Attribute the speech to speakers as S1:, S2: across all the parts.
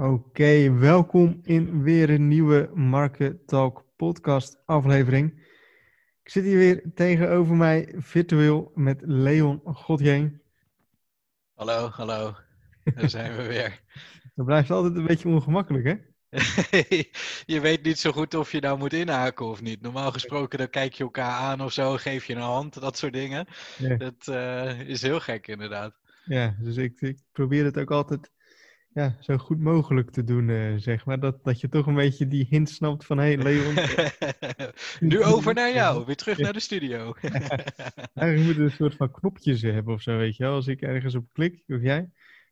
S1: Oké, welkom in weer een nieuwe Market Talk podcast aflevering. Ik zit hier weer tegenover mij virtueel met Leon Godjeen.
S2: Hallo, hallo. Daar zijn we weer.
S1: Dat blijft altijd een beetje ongemakkelijk, hè?
S2: je weet niet zo goed of je nou moet inhaken of niet. Normaal gesproken dan kijk je elkaar aan of zo, geef je een hand, dat soort dingen.
S1: Ja.
S2: Dat eh, is heel gek inderdaad.
S1: Ja, dus ik, ik probeer het ook altijd ja, zo goed mogelijk te doen, eh, zeg maar. Dat, dat je toch een beetje die hint snapt van, hé hey, Leon.
S2: nu over naar jou, weer terug naar de studio.
S1: Eigenlijk moeten we een soort van knopjes hebben of zo, weet je wel. Als ik ergens op klik, of jij,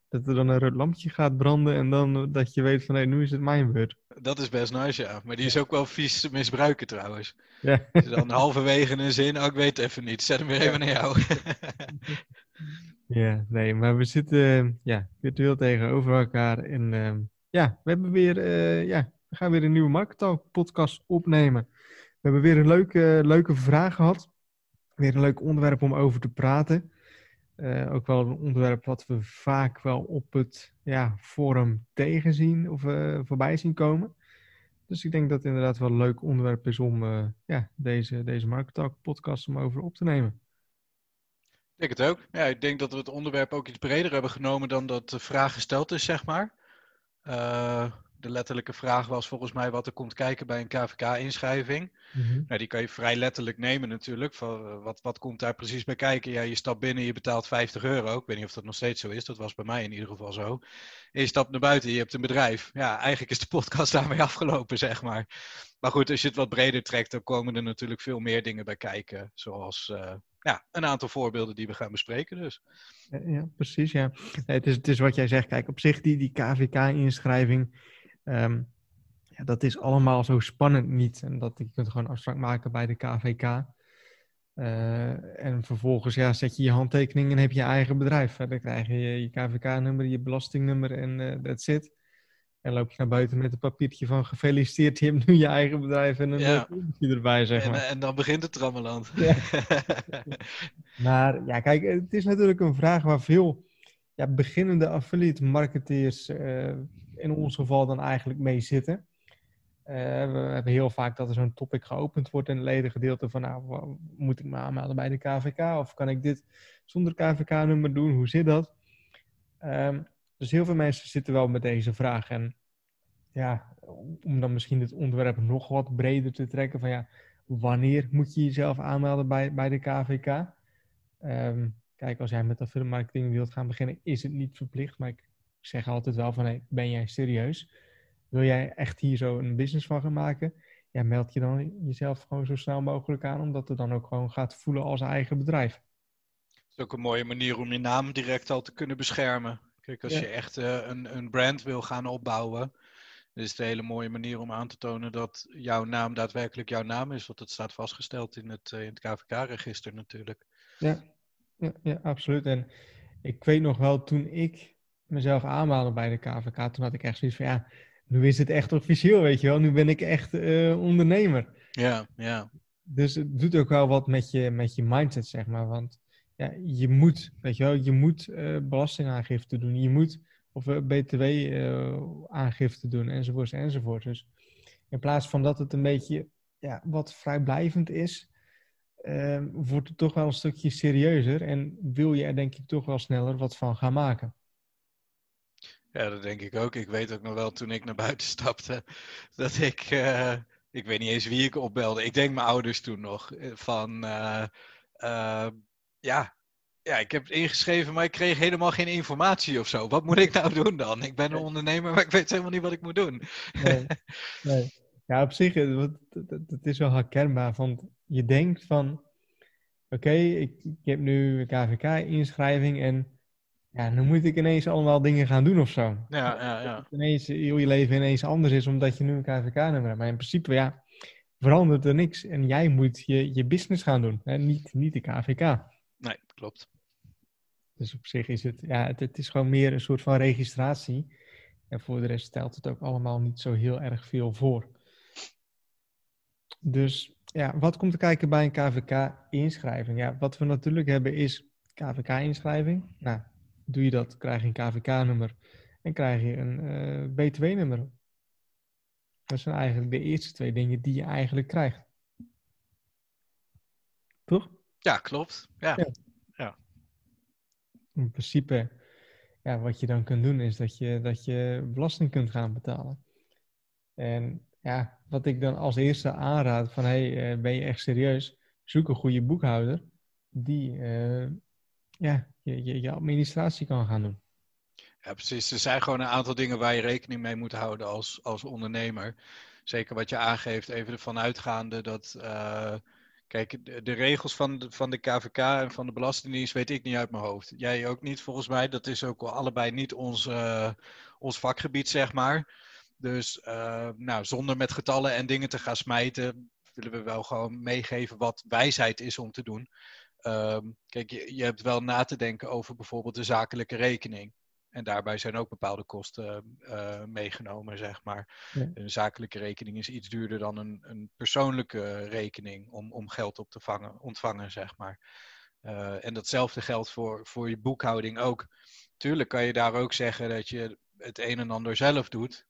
S1: dat er dan een rood lampje gaat branden en dan dat je weet van, hé, nu is het mijn beurt.
S2: Dat is best nice, ja. Maar die is ook wel vies te misbruiken trouwens.
S1: Ja.
S2: Dus dan halverwege een zin, oh, ik weet even niet, zet hem weer even naar jou.
S1: Ja, nee, maar we zitten eh, ja, virtueel tegenover elkaar. En uh, ja, we hebben weer, uh, ja, we gaan weer een nieuwe Marketalk podcast opnemen. We hebben weer een leuke, leuke vraag gehad. Weer een leuk onderwerp om over te praten. Uh, ook wel een onderwerp wat we vaak wel op het ja, forum tegenzien of voorbij zien komen. Dus ik denk dat het inderdaad wel een leuk onderwerp is om ja, deze, deze Marketalk podcast om over op te nemen.
S2: Ik denk het ook. Ja, ik denk dat we het onderwerp ook iets breder hebben genomen dan dat de vraag gesteld is, zeg maar. Uh, de letterlijke vraag was volgens mij wat er komt kijken bij een KVK-inschrijving. Mm -hmm. nou, die kan je vrij letterlijk nemen natuurlijk. Van, uh, wat, wat komt daar precies bij kijken? Ja, je stapt binnen, je betaalt 50 euro. Ik weet niet of dat nog steeds zo is. Dat was bij mij in ieder geval zo. En je stapt naar buiten, je hebt een bedrijf. Ja, eigenlijk is de podcast daarmee afgelopen, zeg maar. Maar goed, als je het wat breder trekt, dan komen er natuurlijk veel meer dingen bij kijken. Zoals uh, ja, een aantal voorbeelden die we gaan bespreken dus.
S1: Ja, precies, ja. Het, is, het is wat jij zegt. Kijk, op zich die, die KVK-inschrijving, um, ja, dat is allemaal zo spannend niet. En dat je kunt gewoon afspraak maken bij de KVK. Uh, en vervolgens ja, zet je je handtekening en heb je eigen bedrijf. Dan krijg je je, KVK-nummer, je belastingnummer en uh, that's it. En loop je naar buiten met een papiertje van gefeliciteerd, je hebt nu je eigen bedrijf en een
S2: ja.
S1: erbij, zeg maar.
S2: En, en, dan begint het trammeland.
S1: Ja. maar ja, kijk, het is natuurlijk een vraag waar veel ja, beginnende affiliate marketeers uh, in ons geval dan eigenlijk mee zitten. Uh, we hebben heel vaak dat er zo'n topic geopend wordt in het ledengedeelte van, nou, moet ik me aanmelden bij de KVK? Of kan ik dit zonder KVK-nummer doen? Hoe zit dat? Um, dus heel veel mensen zitten wel met deze vraag. En ja, om dan misschien het onderwerp nog wat breder te trekken. Van ja, wanneer moet je jezelf aanmelden bij, bij de KVK? Um, kijk, als jij met affiliate wilt gaan beginnen, is het niet verplicht. Maar ik zeg altijd wel van, hey, ben jij serieus? Wil jij echt hier zo een business van gaan maken? Ja, meld je dan jezelf gewoon zo snel mogelijk aan, omdat het dan ook gewoon gaat voelen als eigen bedrijf.
S2: Het is ook een mooie manier om je naam direct al te kunnen beschermen. Kijk, als ja. je echt uh, een, een brand wil gaan opbouwen, dan is het een hele mooie manier om aan te tonen dat jouw naam daadwerkelijk jouw naam is. Want het staat vastgesteld in het, in het KVK-register natuurlijk.
S1: Ja. ja, ja, absoluut. En ik weet nog wel, toen ik mezelf aanmeldde bij de KVK, toen had ik echt zoiets van, ja, nu is het echt officieel, weet je wel. Nu ben ik echt uh, ondernemer.
S2: Ja, ja.
S1: Dus het doet ook wel wat met je, met je mindset, zeg maar. Want ja, je moet, weet je wel, je moet uh, belastingaangifte doen, je moet of uh, btw-aangifte uh, doen, enzovoorts, enzovoorts. Dus in plaats van dat het een beetje ja, wat vrijblijvend is, uh, wordt het toch wel een stukje serieuzer en wil je er denk ik toch wel sneller wat van gaan maken.
S2: Ja, dat denk ik ook. Ik weet ook nog wel toen ik naar buiten stapte, dat ik, ik weet niet eens wie ik opbelde. Ik denk mijn ouders toen nog, van ja, ja, ik heb het ingeschreven, maar ik kreeg helemaal geen informatie of zo. Wat moet ik nou doen dan? Ik ben een ondernemer, maar ik weet helemaal niet wat ik moet doen.
S1: Nee, nee. Ja, op zich, het, het is wel herkenbaar. Want je denkt van, oké, okay, ik, ik, heb nu een KVK-inschrijving en ja, dan moet ik ineens allemaal dingen gaan doen of zo.
S2: Ja, ja, ja.
S1: Ineens heel je leven ineens anders is omdat je nu een KVK-nummer hebt. Maar in principe, ja, verandert er niks. En jij moet je, je business gaan doen, hè? Niet, niet de KVK.
S2: Klopt.
S1: Dus op zich is het, ja, het, het, is gewoon meer een soort van registratie. En voor de rest stelt het ook allemaal niet zo heel erg veel voor. Dus ja, wat komt te kijken bij een KVK-inschrijving? Ja, wat we natuurlijk hebben is KVK-inschrijving. Nou, doe je dat, krijg je een KVK-nummer en krijg je een uh, btw-nummer. Dat zijn eigenlijk de eerste twee dingen die je eigenlijk krijgt. Toch?
S2: Ja, klopt. Ja. ja.
S1: In principe, ja, wat je dan kunt doen is dat je, dat je belasting kunt gaan betalen. En ja, wat ik dan als eerste aanraad van, hey, uh, ben je echt serieus? Zoek een goede boekhouder die uh, ja, je, je, administratie kan gaan doen.
S2: Ja, precies. Er zijn gewoon een aantal dingen waar je rekening mee moet houden als, als ondernemer. Zeker wat je aangeeft, even ervan uitgaande dat. Uh, kijk, de, regels van de, van de KVK en van de Belastingdienst weet ik niet uit mijn hoofd. Jij ook niet, volgens mij. Dat is ook allebei niet ons, uh, ons vakgebied, zeg maar. Dus uh, nou, zonder met getallen en dingen te gaan smijten, willen we wel gewoon meegeven wat wijsheid is om te doen. Um, kijk, je hebt wel na te denken over bijvoorbeeld de zakelijke rekening. En daarbij zijn ook bepaalde kosten uh, meegenomen, zeg maar. Een zakelijke rekening is iets duurder dan een, een persoonlijke rekening om, om geld op te vangen, ontvangen, zeg maar. Uh, en datzelfde geldt voor, voor je boekhouding ook. Tuurlijk kan je daar ook zeggen dat je het een en ander zelf doet.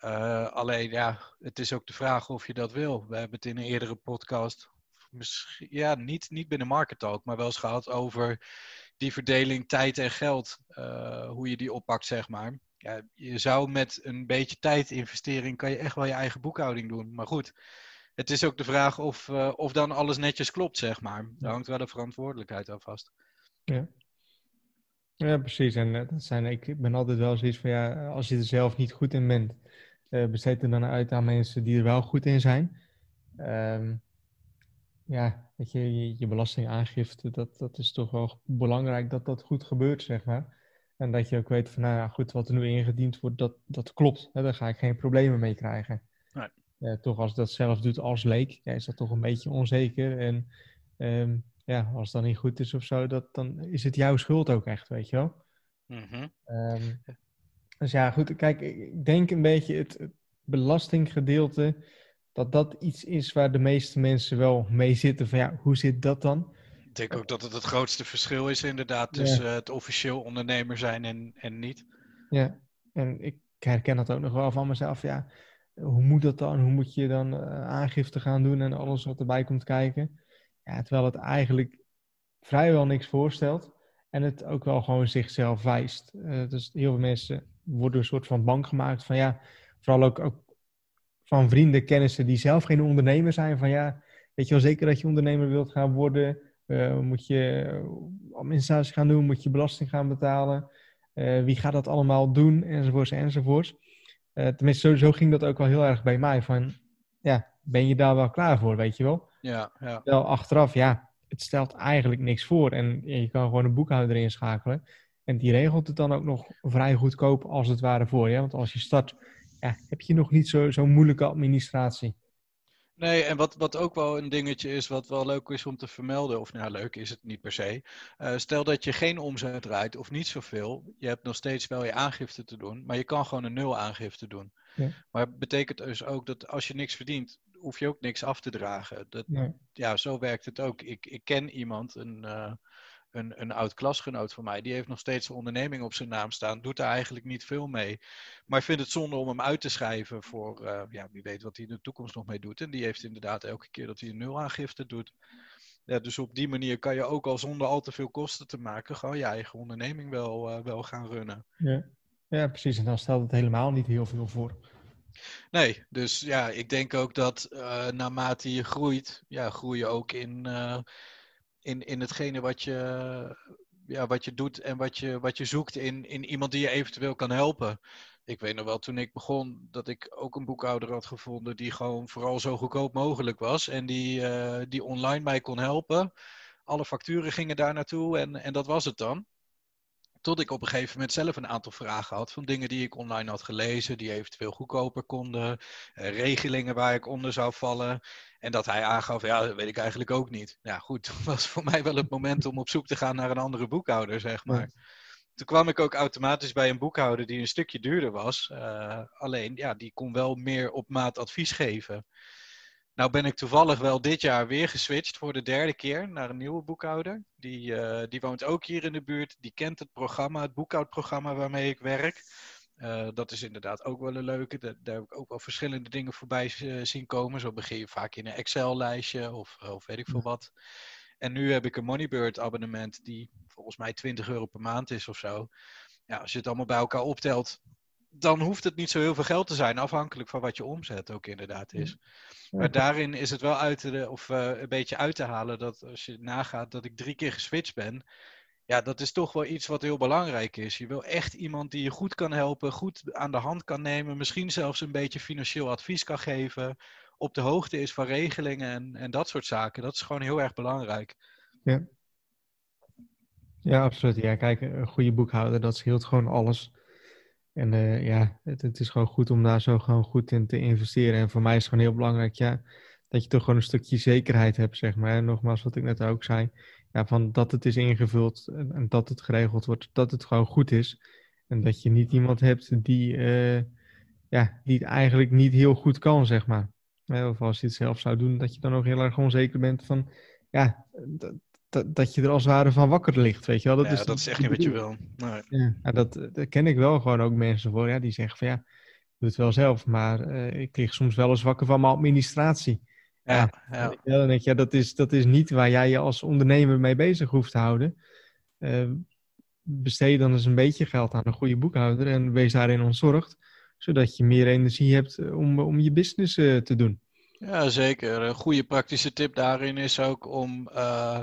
S2: Uh, alleen ja, het is ook de vraag of je dat wil. We hebben het in een eerdere podcast, misschien, ja, niet, niet binnen Market Talk, maar wel eens gehad over die verdeling tijd en geld, uh, hoe je die oppakt, zeg maar. Ja, je zou met een beetje tijdinvestering, kan je echt wel je eigen boekhouding doen. Maar goed, het is ook de vraag of, uh, of dan alles netjes klopt, zeg maar. Daar hangt wel een verantwoordelijkheid aan vast.
S1: Ja. Ja, precies. En eh, dat zijn, ik ben altijd wel zoiets van, ja, als je er zelf niet goed in bent, besteed er dan uit aan mensen die er wel goed in zijn. Um, ja, weet je, je, je belastingaangifte, dat, dat is toch wel belangrijk dat dat goed gebeurt, zeg maar. En dat je ook weet van, nou ja, goed, wat er nu ingediend wordt, dat, dat klopt. Hè, daar ga ik geen problemen mee krijgen. Nee. Toch als dat zelf doet als leek, ja, is dat toch een beetje onzeker. En um, ja, als het dan niet goed is of zo, dat, dan is het jouw schuld ook echt, weet je wel. Mm -hmm. um, dus ja, goed, kijk, ik denk een beetje het belastinggedeelte dat dat iets is waar de meeste mensen wel mee zitten. Van ja, hoe zit dat dan?
S2: Ik denk ook dat het het grootste verschil is inderdaad tussen het officieel ondernemer zijn en, en niet.
S1: Ja, en ik herken dat ook nog wel van mezelf. Ja, hoe moet dat dan? Hoe moet je dan uh, aangifte gaan doen en alles wat erbij komt kijken? Ja, terwijl het eigenlijk vrijwel niks voorstelt en het ook wel gewoon zichzelf wijst. Uh, dus heel veel mensen worden een soort van bang gemaakt van ja, vooral ook, ook van vrienden, kennissen die zelf geen ondernemer zijn. Van ja, weet je wel zeker dat je ondernemer wilt gaan worden? Uh, moet je administratie gaan doen? Moet je belasting gaan betalen? Uh, wie gaat dat allemaal doen? Enzovoorts, enzovoorts. Uh, tenminste, sowieso ging dat ook wel heel erg bij mij. Van, ja, ben je daar wel klaar voor, weet je wel?
S2: Ja, ja.
S1: Wel achteraf, ja, het stelt eigenlijk niks voor. En je kan gewoon een boekhouder inschakelen. En die regelt het dan ook nog vrij goedkoop als het ware voor je. Want als je start ja, heb je nog niet zo'n zo moeilijke administratie.
S2: Nee, en wat, wat ook wel een dingetje is, wat wel leuk is om te vermelden, of nou leuk is het niet per se. Uh, stel dat je geen omzet draait of niet zoveel, je hebt nog steeds wel je aangifte te doen, maar je kan gewoon een nul aangifte doen. Ja. Maar betekent dus ook dat als je niks verdient, hoef je ook niks af te dragen. Dat, nee. Ja, zo werkt het ook. Ik, ik ken iemand, een, uh, een, een oud klasgenoot van mij, die heeft nog steeds een onderneming op zijn naam staan, doet daar eigenlijk niet veel mee. Maar ik vind het zonde om hem uit te schrijven voor, uh, ja, wie weet wat hij in de toekomst nog mee doet. En die heeft inderdaad elke keer dat hij een nulaangifte doet. Ja, dus op die manier kan je ook al zonder al te veel kosten te maken, gewoon je eigen onderneming wel, uh, wel gaan runnen.
S1: Ja. ja, precies. En dan stelt het helemaal niet heel veel voor.
S2: Nee, dus ja, ik denk ook dat uh, naarmate je groeit, ja, groei je ook in, in, in hetgene wat je, ja, wat je doet en wat je, wat je zoekt in, in iemand die je eventueel kan helpen. Ik weet nog wel, toen ik begon, dat ik ook een boekhouder had gevonden die gewoon vooral zo goedkoop mogelijk was en die, uh, die online mij kon helpen. Alle facturen gingen daar naartoe en, en dat was het dan. Tot ik op een gegeven moment zelf een aantal vragen had van dingen die ik online had gelezen, die eventueel goedkoper konden, uh, regelingen waar ik onder zou vallen. En dat hij aangaf, ja, dat weet ik eigenlijk ook niet. Ja, goed, dat was voor mij wel het moment om op zoek te gaan naar een andere boekhouder, zeg maar. Toen kwam ik ook automatisch bij een boekhouder die een stukje duurder was. Uh, alleen, ja, die kon wel meer op maat advies geven. Nou ben ik toevallig wel dit jaar weer geswitcht voor de derde keer naar een nieuwe boekhouder. Die, uh, die woont ook hier in de buurt. Die kent het programma, het boekhoudprogramma waarmee ik werk. Eh, dat is inderdaad ook wel een leuke. Daar, daar, heb ik ook wel verschillende dingen voorbij uh, zien komen. Zo begin je vaak in een Excel-lijstje of, of weet ik veel wat. En nu heb ik een Moneybird abonnement die volgens mij 20 euro per maand is of zo. Ja, als je het allemaal bij elkaar optelt, dan hoeft het niet zo heel veel geld te zijn, afhankelijk van wat je omzet ook inderdaad is. Maar daarin is het wel uit te, of, uh, een beetje uit te halen dat als je nagaat dat ik drie keer geswitcht ben, ja, dat is toch wel iets wat heel belangrijk is. Je wil echt iemand die je goed kan helpen, goed aan de hand kan nemen, misschien zelfs een beetje financieel advies kan geven, op de hoogte is van regelingen en, en dat soort zaken. Dat is gewoon heel erg belangrijk.
S1: Ja. Ja, absoluut. Ja, kijk, een goede boekhouder, dat scheelt gewoon alles. En uh, ja, het, het, is gewoon goed om daar zo gewoon goed in te investeren. En voor mij is het gewoon heel belangrijk, ja, dat je toch gewoon een stukje zekerheid hebt, zeg maar. En nogmaals, wat ik net ook zei, ja, van dat het is ingevuld en, en, dat het geregeld wordt, dat het gewoon goed is. En dat je niet iemand hebt die, uh, ja, die het eigenlijk niet heel goed kan, zeg maar. Of als je het zelf zou doen, dat je dan ook heel erg onzeker bent van, ja, dat, dat, je er als het ware van wakker ligt, weet je wel.
S2: Dat, ja, is, dat is echt niet wat je wil.
S1: Nee. Ja, dat, dat ken ik wel gewoon ook mensen voor, ja, die zeggen van ja, ik doe het wel zelf, maar uh, ik lig soms wel eens wakker van mijn administratie. Ja, ja. ja. dan denk je, ja, dat is, dat is niet waar jij je als ondernemer mee bezig hoeft te houden. Uh, besteed dan eens een beetje geld aan een goede boekhouder en wees daarin ontzorgd, zodat je meer energie hebt om, om je business uh, te doen.
S2: Ja, zeker. Een goede praktische tip daarin is ook om uh,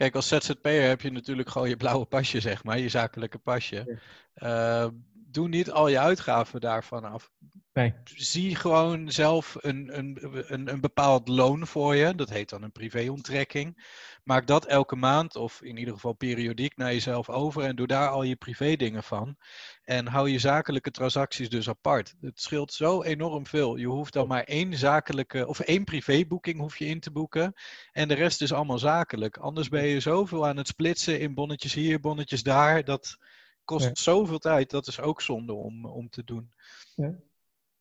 S2: Kijk, als ZZP'er heb je natuurlijk gewoon je blauwe pasje, zeg maar, je zakelijke pasje. Uh, doe niet al je uitgaven daarvan af.
S1: Nee.
S2: Zie gewoon zelf een, een, een, een bepaald loon voor je. Dat heet dan een privéonttrekking. Maak dat elke maand of in ieder geval periodiek naar jezelf over en doe daar al je privé dingen van. En hou je zakelijke transacties dus apart. Het scheelt zo enorm veel. Je hoeft dan maar één zakelijke of één privéboeking hoef je in te boeken. En de rest is allemaal zakelijk. Anders ben je zoveel aan het splitsen in bonnetjes hier, bonnetjes daar. Dat kost zoveel tijd. Dat is ook zonde om, om te doen.
S1: Ja.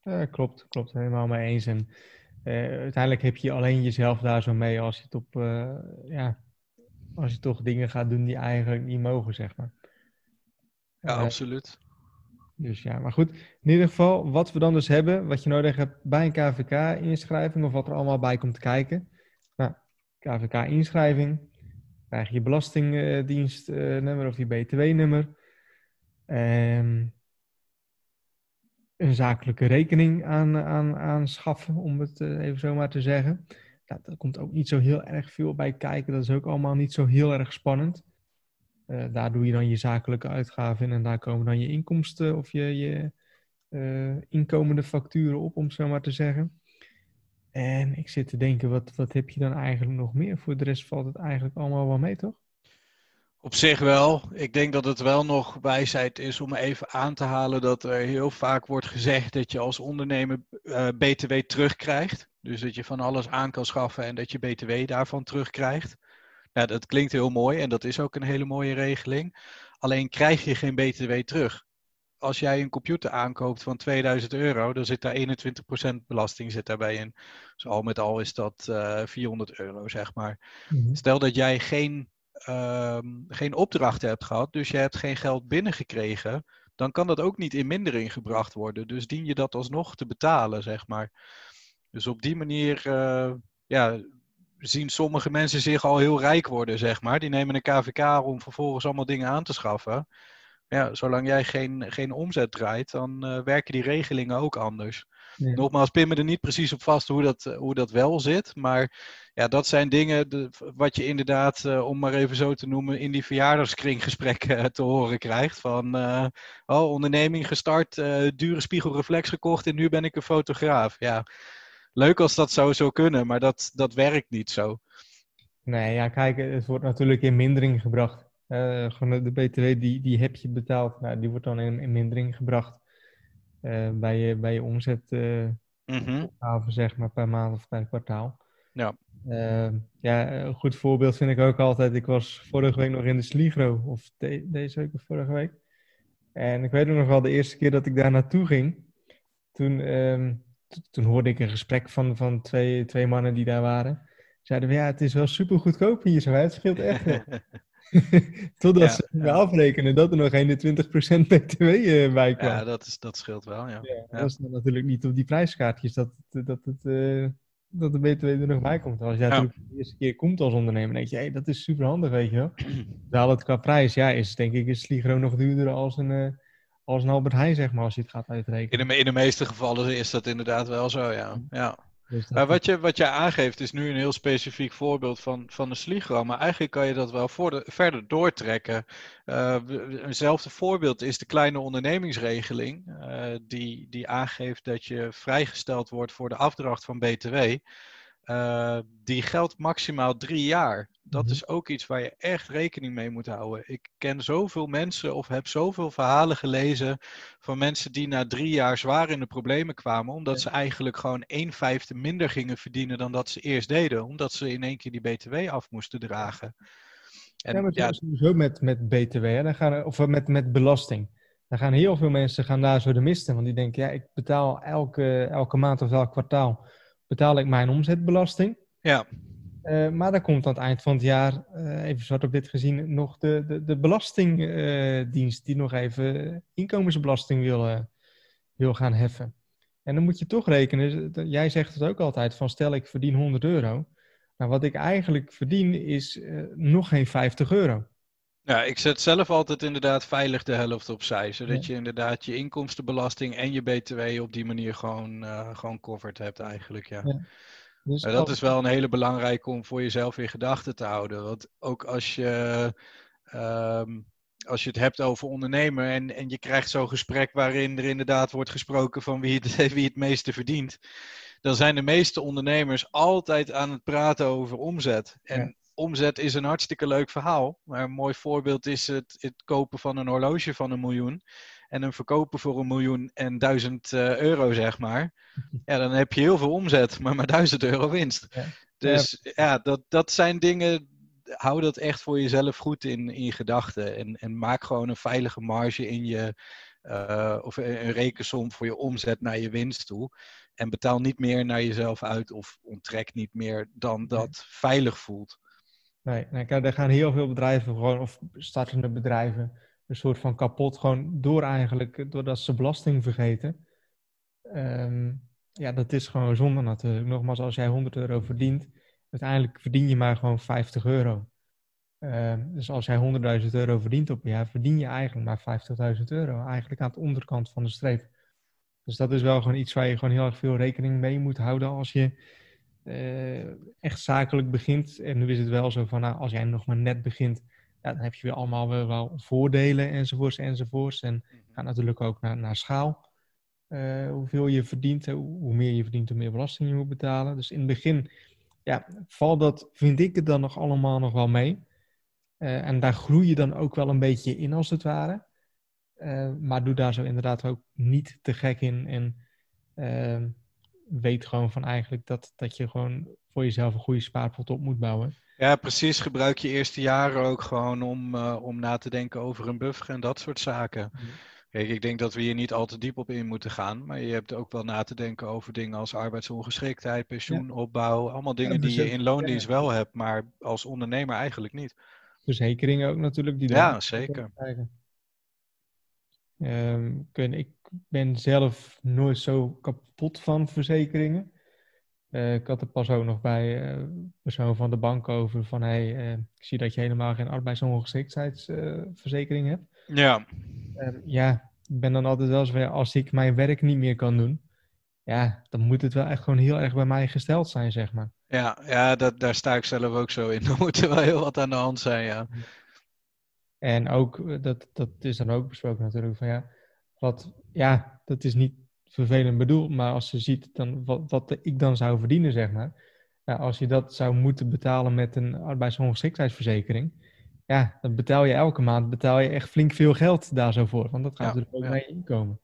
S1: ja klopt, klopt. Helemaal mee eens. En uh, uiteindelijk heb je alleen jezelf daar zo mee als je het op, uh, ja, als je toch dingen gaat doen die eigenlijk niet mogen, zeg maar.
S2: Ja, uh, absoluut.
S1: Dus ja, maar goed. In ieder geval, wat we dan dus hebben, wat je nodig hebt bij een KVK-inschrijving of wat er allemaal bij komt kijken. Nou, KVK-inschrijving, krijg je je belastingdienstnummer of je BTW-nummer. Um, een zakelijke rekening aan, aan, aanschaffen, om het eh, even zo maar te zeggen. Nou, daar komt ook niet zo heel erg veel bij kijken. Dat is ook allemaal niet zo heel erg spannend. Uh, daar doe je dan je zakelijke uitgaven in en daar komen dan je inkomsten of je, je uh, inkomende facturen op, om het zo maar te zeggen. En ik zit te denken, wat, wat heb je dan eigenlijk nog meer? Voor de rest valt het eigenlijk allemaal wel mee, toch?
S2: Op zich wel. Ik denk dat het wel nog wijsheid is om even aan te halen dat er heel vaak wordt gezegd dat je als ondernemer uh, eh, BTW terugkrijgt. Dus dat je van alles aan kan schaffen en dat je BTW daarvan terugkrijgt. Nou, dat klinkt heel mooi en dat is ook een hele mooie regeling. Alleen krijg je geen BTW terug. Als jij een computer aankoopt van 2000 euro, dan zit daar 21% belasting zit daarbij in. Dus al met al is dat uh, eh, 400 euro, zeg maar. Mm-hmm. Stel dat jij geen Ehm, geen opdrachten hebt gehad, dus je hebt geen geld binnengekregen, dan kan dat ook niet in mindering gebracht worden. Dus dien je dat alsnog te betalen, zeg maar. Dus op die manier uh, ja, zien sommige mensen zich al heel rijk worden, zeg maar. Die nemen een KVK om vervolgens allemaal dingen aan te schaffen. Ja, zolang jij geen, geen omzet draait, dan uh, werken die regelingen ook anders. Ja. Nogmaals, pin me er niet precies op vast hoe dat, hoe dat wel zit. Maar ja, dat zijn dingen de, wat je inderdaad, uh, om maar even zo te noemen, in die verjaardagskringgesprekken uh, te horen krijgt. Van, oh, onderneming gestart, dure spiegelreflex gekocht en nu ben ik een fotograaf. Ja, leuk als dat zou zo kunnen, maar dat, dat werkt niet zo.
S1: Nee, ja, kijk, het wordt natuurlijk in mindering gebracht. Gewoon de BTW, die, die heb je betaald. Nou, die wordt dan in, in mindering gebracht. bij, je, bij je omzet, mm -hmm. zeg maar, per maand of per kwartaal.
S2: Ja.
S1: Ja, een goed voorbeeld vind ik ook altijd. Ik was vorige week nog in de Sligro, of deze week of vorige week. En ik weet nog wel de eerste keer dat ik daar naartoe ging. Toen, um, toen hoorde ik een gesprek van, van twee, twee mannen die daar waren. Zeiden we, ja, het is wel super goedkoop hier zo. Het scheelt echt. Totdat
S2: Ja,
S1: ze
S2: ja.
S1: afrekenen dat er nog geen 20% btw eh, bij kwam.
S2: Ja, dat, is, dat scheelt wel, ja.
S1: Ja. Dat is dan natuurlijk niet op die prijskaartjes dat, het- dat, het, eh, dat de BTW er nog bij komt. Als jij natuurlijk de eerste keer komt als ondernemer, denk je, hey, dat is super handig, weet je wel. Terwijl het qua prijs, ja, is denk ik is Sligro nog duurder als een, eh, als een Albert Heijn, zeg maar, als je het gaat
S2: In
S1: uitrekenen.
S2: de, in de meeste gevallen is dat inderdaad wel zo, ja. ja.
S1: Dus
S2: Maar wat je, wat je aangeeft is nu een heel specifiek voorbeeld van, van een Sligro. Maar eigenlijk kan je dat wel voor de, verder doortrekken. We- eenzelfde voorbeeld is de kleine ondernemingsregeling. eh, die, die aangeeft dat je vrijgesteld wordt voor de afdracht van BTW. Eh, die geldt maximaal drie jaar. Dat
S1: Mhm.
S2: is ook iets waar je echt rekening mee moet houden. Ik ken zoveel mensen of heb zoveel verhalen gelezen van mensen die na drie jaar zwaar in de problemen kwamen, omdat
S1: Ja.
S2: ze eigenlijk gewoon een vijfde minder gingen verdienen dan dat ze eerst deden, omdat ze in één keer die BTW af moesten dragen. En
S1: ja, maar
S2: ja,
S1: sowieso met, met BTW, hè, dan gaan, of met, met belasting. Dan gaan heel veel mensen gaan daar zo de mist in. Want die denken, ja, ik betaal elke, elke maand of elk kwartaal betaal ik mijn omzetbelasting.
S2: ja,
S1: Eh, maar dan komt aan het eind van het jaar, eh, even zwart op wit gezien, nog de, de, de belastingdienst die nog even inkomensbelasting wil, eh, wil gaan heffen. En dan moet je toch rekenen, dat- jij zegt het ook altijd, van stel ik verdien 100 euro. Nou, wat ik eigenlijk verdien is nog geen 50 euro.
S2: Ja, ik zet zelf altijd inderdaad veilig de helft opzij, zodat je inderdaad je inkomstenbelasting en je BTW op die manier gewoon, eh gewoon covered hebt eigenlijk, ja.
S1: Ja. Dus
S2: dat is wel een hele belangrijke om voor jezelf in gedachten te houden. Want ook als je, ehm, als je het hebt over ondernemer en, en je krijgt zo'n gesprek waarin er inderdaad wordt gesproken van wie het, wie het meeste verdient, dan zijn de meeste ondernemers altijd aan het praten over omzet. En
S1: Ja.
S2: Omzet is een hartstikke leuk verhaal. Maar een mooi voorbeeld is het, het kopen van een horloge van een miljoen. En hem verkopen voor een miljoen en duizend eh, euro, zeg maar. Ja, dan heb je heel veel omzet, maar maar 1000 euro winst.
S1: Ja.
S2: Dus ja, dat, dat zijn dingen. Hou dat echt voor jezelf goed in, in je gedachten. En, en maak gewoon een veilige marge in je. eh, of een een rekensom voor je omzet naar je winst toe. En betaal niet meer naar jezelf uit of onttrek niet meer dan dat veilig voelt.
S1: Nee, daar gaan heel veel bedrijven gewoon, of startende bedrijven, een soort van kapot. Gewoon door eigenlijk, doordat ze belasting vergeten. Ehm, ja, dat is gewoon zonde natuurlijk. Nogmaals, als jij 100 euro verdient, uiteindelijk verdien je maar gewoon 50 euro. Ehm, dus als jij 100.000 euro verdient op een jaar, verdien je eigenlijk maar 50.000 euro. Eigenlijk aan de onderkant van de streep. Dus dat is wel gewoon iets waar je gewoon heel erg veel rekening mee moet houden als je eh, echt zakelijk begint. En nu is het wel zo van, nou, als jij nog maar net begint, ja, dan heb je weer allemaal wel, wel voordelen enzovoorts enzovoorts. En gaat natuurlijk ook naar, naar schaal. eh, hoeveel je verdient, eh, hoe meer je verdient, hoe meer belasting je moet betalen. Dus in het begin, ja, valt dat, vind ik het dan nog allemaal nog wel mee. En daar groei je dan ook wel een beetje in, als het ware. Maar doe daar zo inderdaad ook niet te gek in. En ehm, weet gewoon van eigenlijk dat, dat je gewoon voor jezelf een goede spaarpot op moet bouwen.
S2: Ja, precies. Gebruik je eerste jaren ook gewoon om, eh, om na te denken over een buffer en dat soort zaken. Kijk, ik denk dat we hier niet al te diep op in moeten gaan. Maar je hebt ook wel na te denken over dingen als arbeidsongeschiktheid, pensioenopbouw. Allemaal dingen die je
S1: verzek-
S2: in loondienst wel hebt, maar als ondernemer eigenlijk niet.
S1: Verzekeringen ook natuurlijk. Die
S2: Ja, zeker.
S1: krijgen. Ehm, ik ben zelf nooit zo kapot van verzekeringen. Eh, ik had er pas ook nog bij eh, een persoon van de bank over van hey, eh, ik zie dat je helemaal geen arbeidsongeschiktheidsverzekering hebt.
S2: Ja,
S1: Ehm, ja, ik ben dan altijd wel ja, als ik mijn werk niet meer kan doen, ja, dan moet het wel echt gewoon heel erg bij mij gesteld zijn, zeg maar.
S2: ja, ja dat, daar sta ik zelf ook zo in. Er moet er wel heel wat aan de hand zijn, ja.
S1: En ook, eh, dat, dat is dan ook besproken natuurlijk, van ja, wat, ja, dat is niet vervelend bedoeld, maar als je ziet dan wat, wat ik dan zou verdienen, zeg maar. Als je dat zou moeten betalen met een arbeidsongeschiktheidsverzekering, ja, dan betaal je elke maand betaal je echt flink veel geld daar zo voor, want dat gaat
S2: Ja,
S1: natuurlijk ook
S2: ja.
S1: naar je inkomen.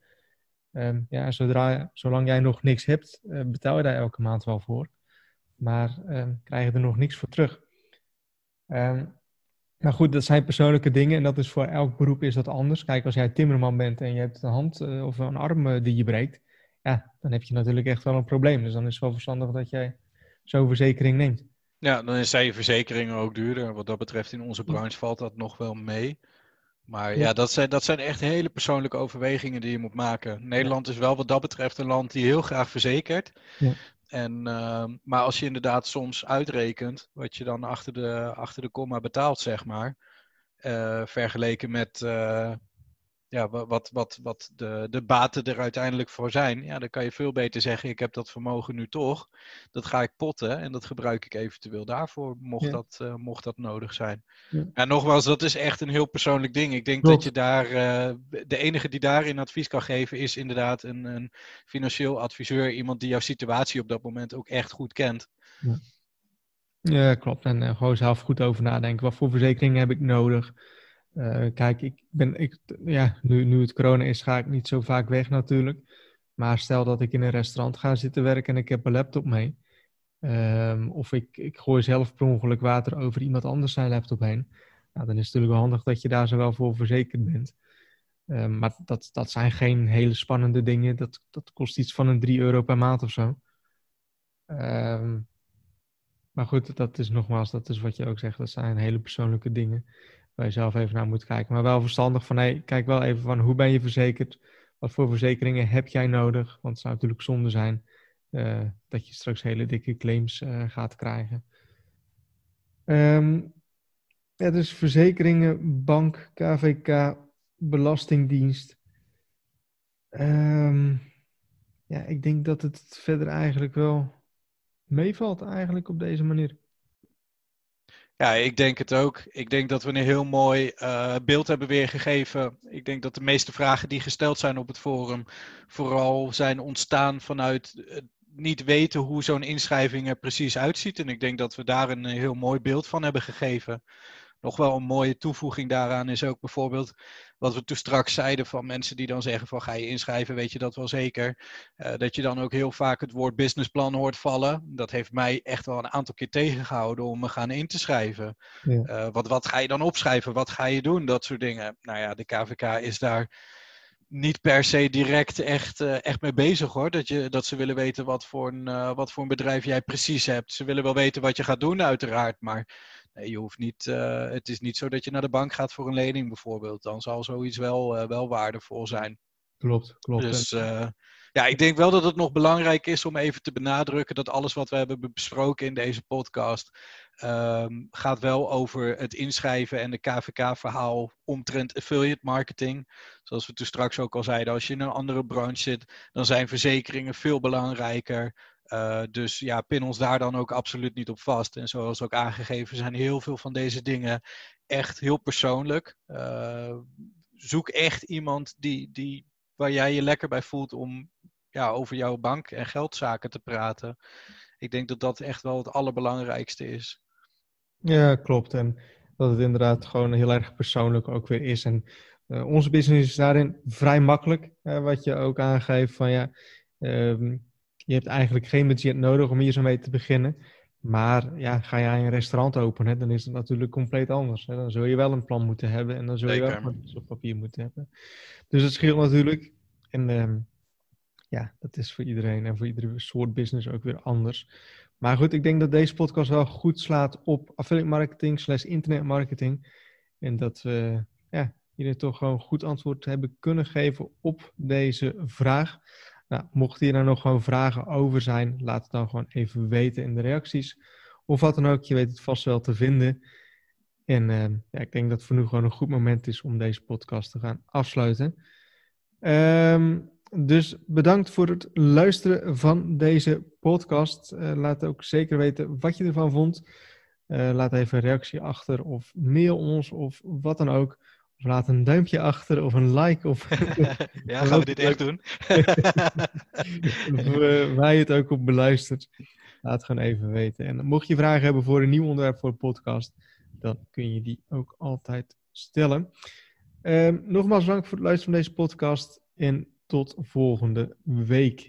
S1: Ehm, ja, zodra, zolang jij nog niks hebt, eh, betaal je daar elke maand wel voor. Maar ehm, krijg je er nog niks voor terug. Ehm, maar goed, dat zijn persoonlijke dingen en dat is voor elk beroep is dat anders. Kijk, als jij timmerman bent en je hebt een hand eh, of een arm eh, die je breekt, ja, dan heb je natuurlijk echt wel een probleem. Dus dan is het wel verstandig dat jij zo'n verzekering neemt.
S2: Ja, dan zijn je verzekeringen ook duurder. Wat dat betreft in onze branche valt dat nog wel mee. Maar ja, dat, zijn, dat zijn echt hele persoonlijke overwegingen die je moet maken. Nederland is wel wat dat betreft een land die heel graag verzekert. Ja. En, ehm, maar als je inderdaad soms uitrekent wat je dan achter de, achter de komma betaalt, zeg maar. Uh, vergeleken met, uh, ja, wat, wat, wat de, de baten er uiteindelijk voor zijn, ja, dan kan je veel beter zeggen: ik heb dat vermogen nu toch. Dat ga ik potten en dat gebruik ik eventueel daarvoor, mocht, dat, uh, mocht dat nodig zijn. Ja. En nogmaals, dat is echt een heel persoonlijk ding. Ik denk dat je daar, uh, de enige die daarin advies kan geven, is inderdaad een, een financieel adviseur, iemand die jouw situatie op dat moment ook echt goed kent.
S1: Ja. Ja, klopt. En uh, gewoon zelf goed over nadenken. Wat voor verzekeringen heb ik nodig? Uh, kijk, ik ben, ik, ja, nu, nu het corona is, ga ik niet zo vaak weg natuurlijk. Maar stel dat ik in een restaurant ga zitten werken en ik heb een laptop mee. Um, of ik, ik gooi zelf per ongeluk water over iemand anders zijn laptop heen. Nou, dan is het natuurlijk wel handig dat je daar zo wel voor verzekerd bent. Um, maar dat, dat zijn geen hele spannende dingen. Dat, dat kost iets van een 3 euro per maand of zo. Um, maar goed, dat is nogmaals, dat is wat je ook zegt. Dat zijn hele persoonlijke dingen waar je zelf even naar moet kijken. Maar wel verstandig van, hey, kijk wel even van hoe ben je verzekerd? Wat voor verzekeringen heb jij nodig? Want het zou natuurlijk zonde zijn uh, dat je straks hele dikke claims uh, gaat krijgen. Um, ja, dus verzekeringen, bank, KVK, belastingdienst. Um, ja, ik denk dat het verder eigenlijk wel meevalt eigenlijk op deze manier.
S2: Ja, ik denk het ook. Ik denk dat we een heel mooi uh, beeld hebben weergegeven. Ik denk dat de meeste vragen die gesteld zijn op het forum vooral zijn ontstaan vanuit uh, niet weten hoe zo'n inschrijving er precies uitziet. En ik denk dat we daar een heel mooi beeld van hebben gegeven nog wel een mooie toevoeging daaraan is ook bijvoorbeeld wat we toen straks zeiden van mensen die dan zeggen van ga je inschrijven, weet je dat wel zeker. Uh, dat je dan ook heel vaak het woord businessplan hoort vallen. Dat heeft mij echt wel een aantal keer tegengehouden om me gaan in te schrijven. Ja. Uh, wat, wat ga je dan opschrijven? Wat ga je doen? Dat soort dingen. Nou ja, de KVK is daar niet per se direct echt, uh, echt mee bezig hoor. Dat, je, dat ze willen weten wat voor, een, uh, wat voor een bedrijf jij precies hebt. Ze willen wel weten wat je gaat doen, uiteraard. Maar Nee, je hoeft niet, uh, het is niet zo dat je naar de bank gaat voor een lening bijvoorbeeld. Dan zal zoiets wel, uh, wel waardevol zijn.
S1: Klopt, klopt.
S2: Dus uh, ja, ik denk wel dat het nog belangrijk is om even te benadrukken dat alles wat we hebben besproken in deze podcast um, gaat wel over het inschrijven en de KVK-verhaal omtrent affiliate marketing. Zoals we toen straks ook al zeiden, als je in een andere branche zit, dan zijn verzekeringen veel belangrijker. Uh, dus ja, pin ons daar dan ook absoluut niet op vast. En zoals ook aangegeven zijn heel veel van deze dingen echt heel persoonlijk. Uh, zoek echt iemand die, die, waar jij je lekker bij voelt om ja, over jouw bank- en geldzaken te praten. Ik denk dat dat echt wel het allerbelangrijkste is.
S1: Ja, klopt. En dat het inderdaad gewoon heel erg persoonlijk ook weer is. En uh, onze business is daarin vrij makkelijk. wat je ook aangeeft van ja. Um, je hebt eigenlijk geen budget nodig om hier zo mee te beginnen. Maar ja, ga jij een restaurant openen, dan is het natuurlijk compleet anders. Hè? Dan zul je wel een plan moeten hebben en dan zul je wel iets op papier moeten hebben. Dus het scheelt natuurlijk. En um, ja, dat is voor iedereen en voor iedere soort business ook weer anders. Maar goed, ik denk dat deze podcast wel goed slaat op affiliate marketing slash internetmarketing. En dat we ja, jullie toch gewoon goed antwoord hebben kunnen geven op deze vraag. Nou, mocht hier nou nog gewoon vragen over zijn, laat het dan gewoon even weten in de reacties. Of wat dan ook, je weet het vast wel te vinden. En uh, ja, ik denk dat het voor nu gewoon een goed moment is om deze podcast te gaan afsluiten. Um, dus bedankt voor het luisteren van deze podcast. Uh, laat ook zeker weten wat je ervan vond. Uh, laat even een reactie achter of mail ons of wat dan ook. Laat een duimpje achter of een like. Of
S2: ja, gaan we dit echt doen?
S1: of uh, waar je het ook op beluistert. Laat het gewoon even weten. En mocht je vragen hebben voor een nieuw onderwerp voor de podcast, dan kun je die ook altijd stellen. Uh, nogmaals bedankt voor het luisteren van deze podcast en tot volgende week.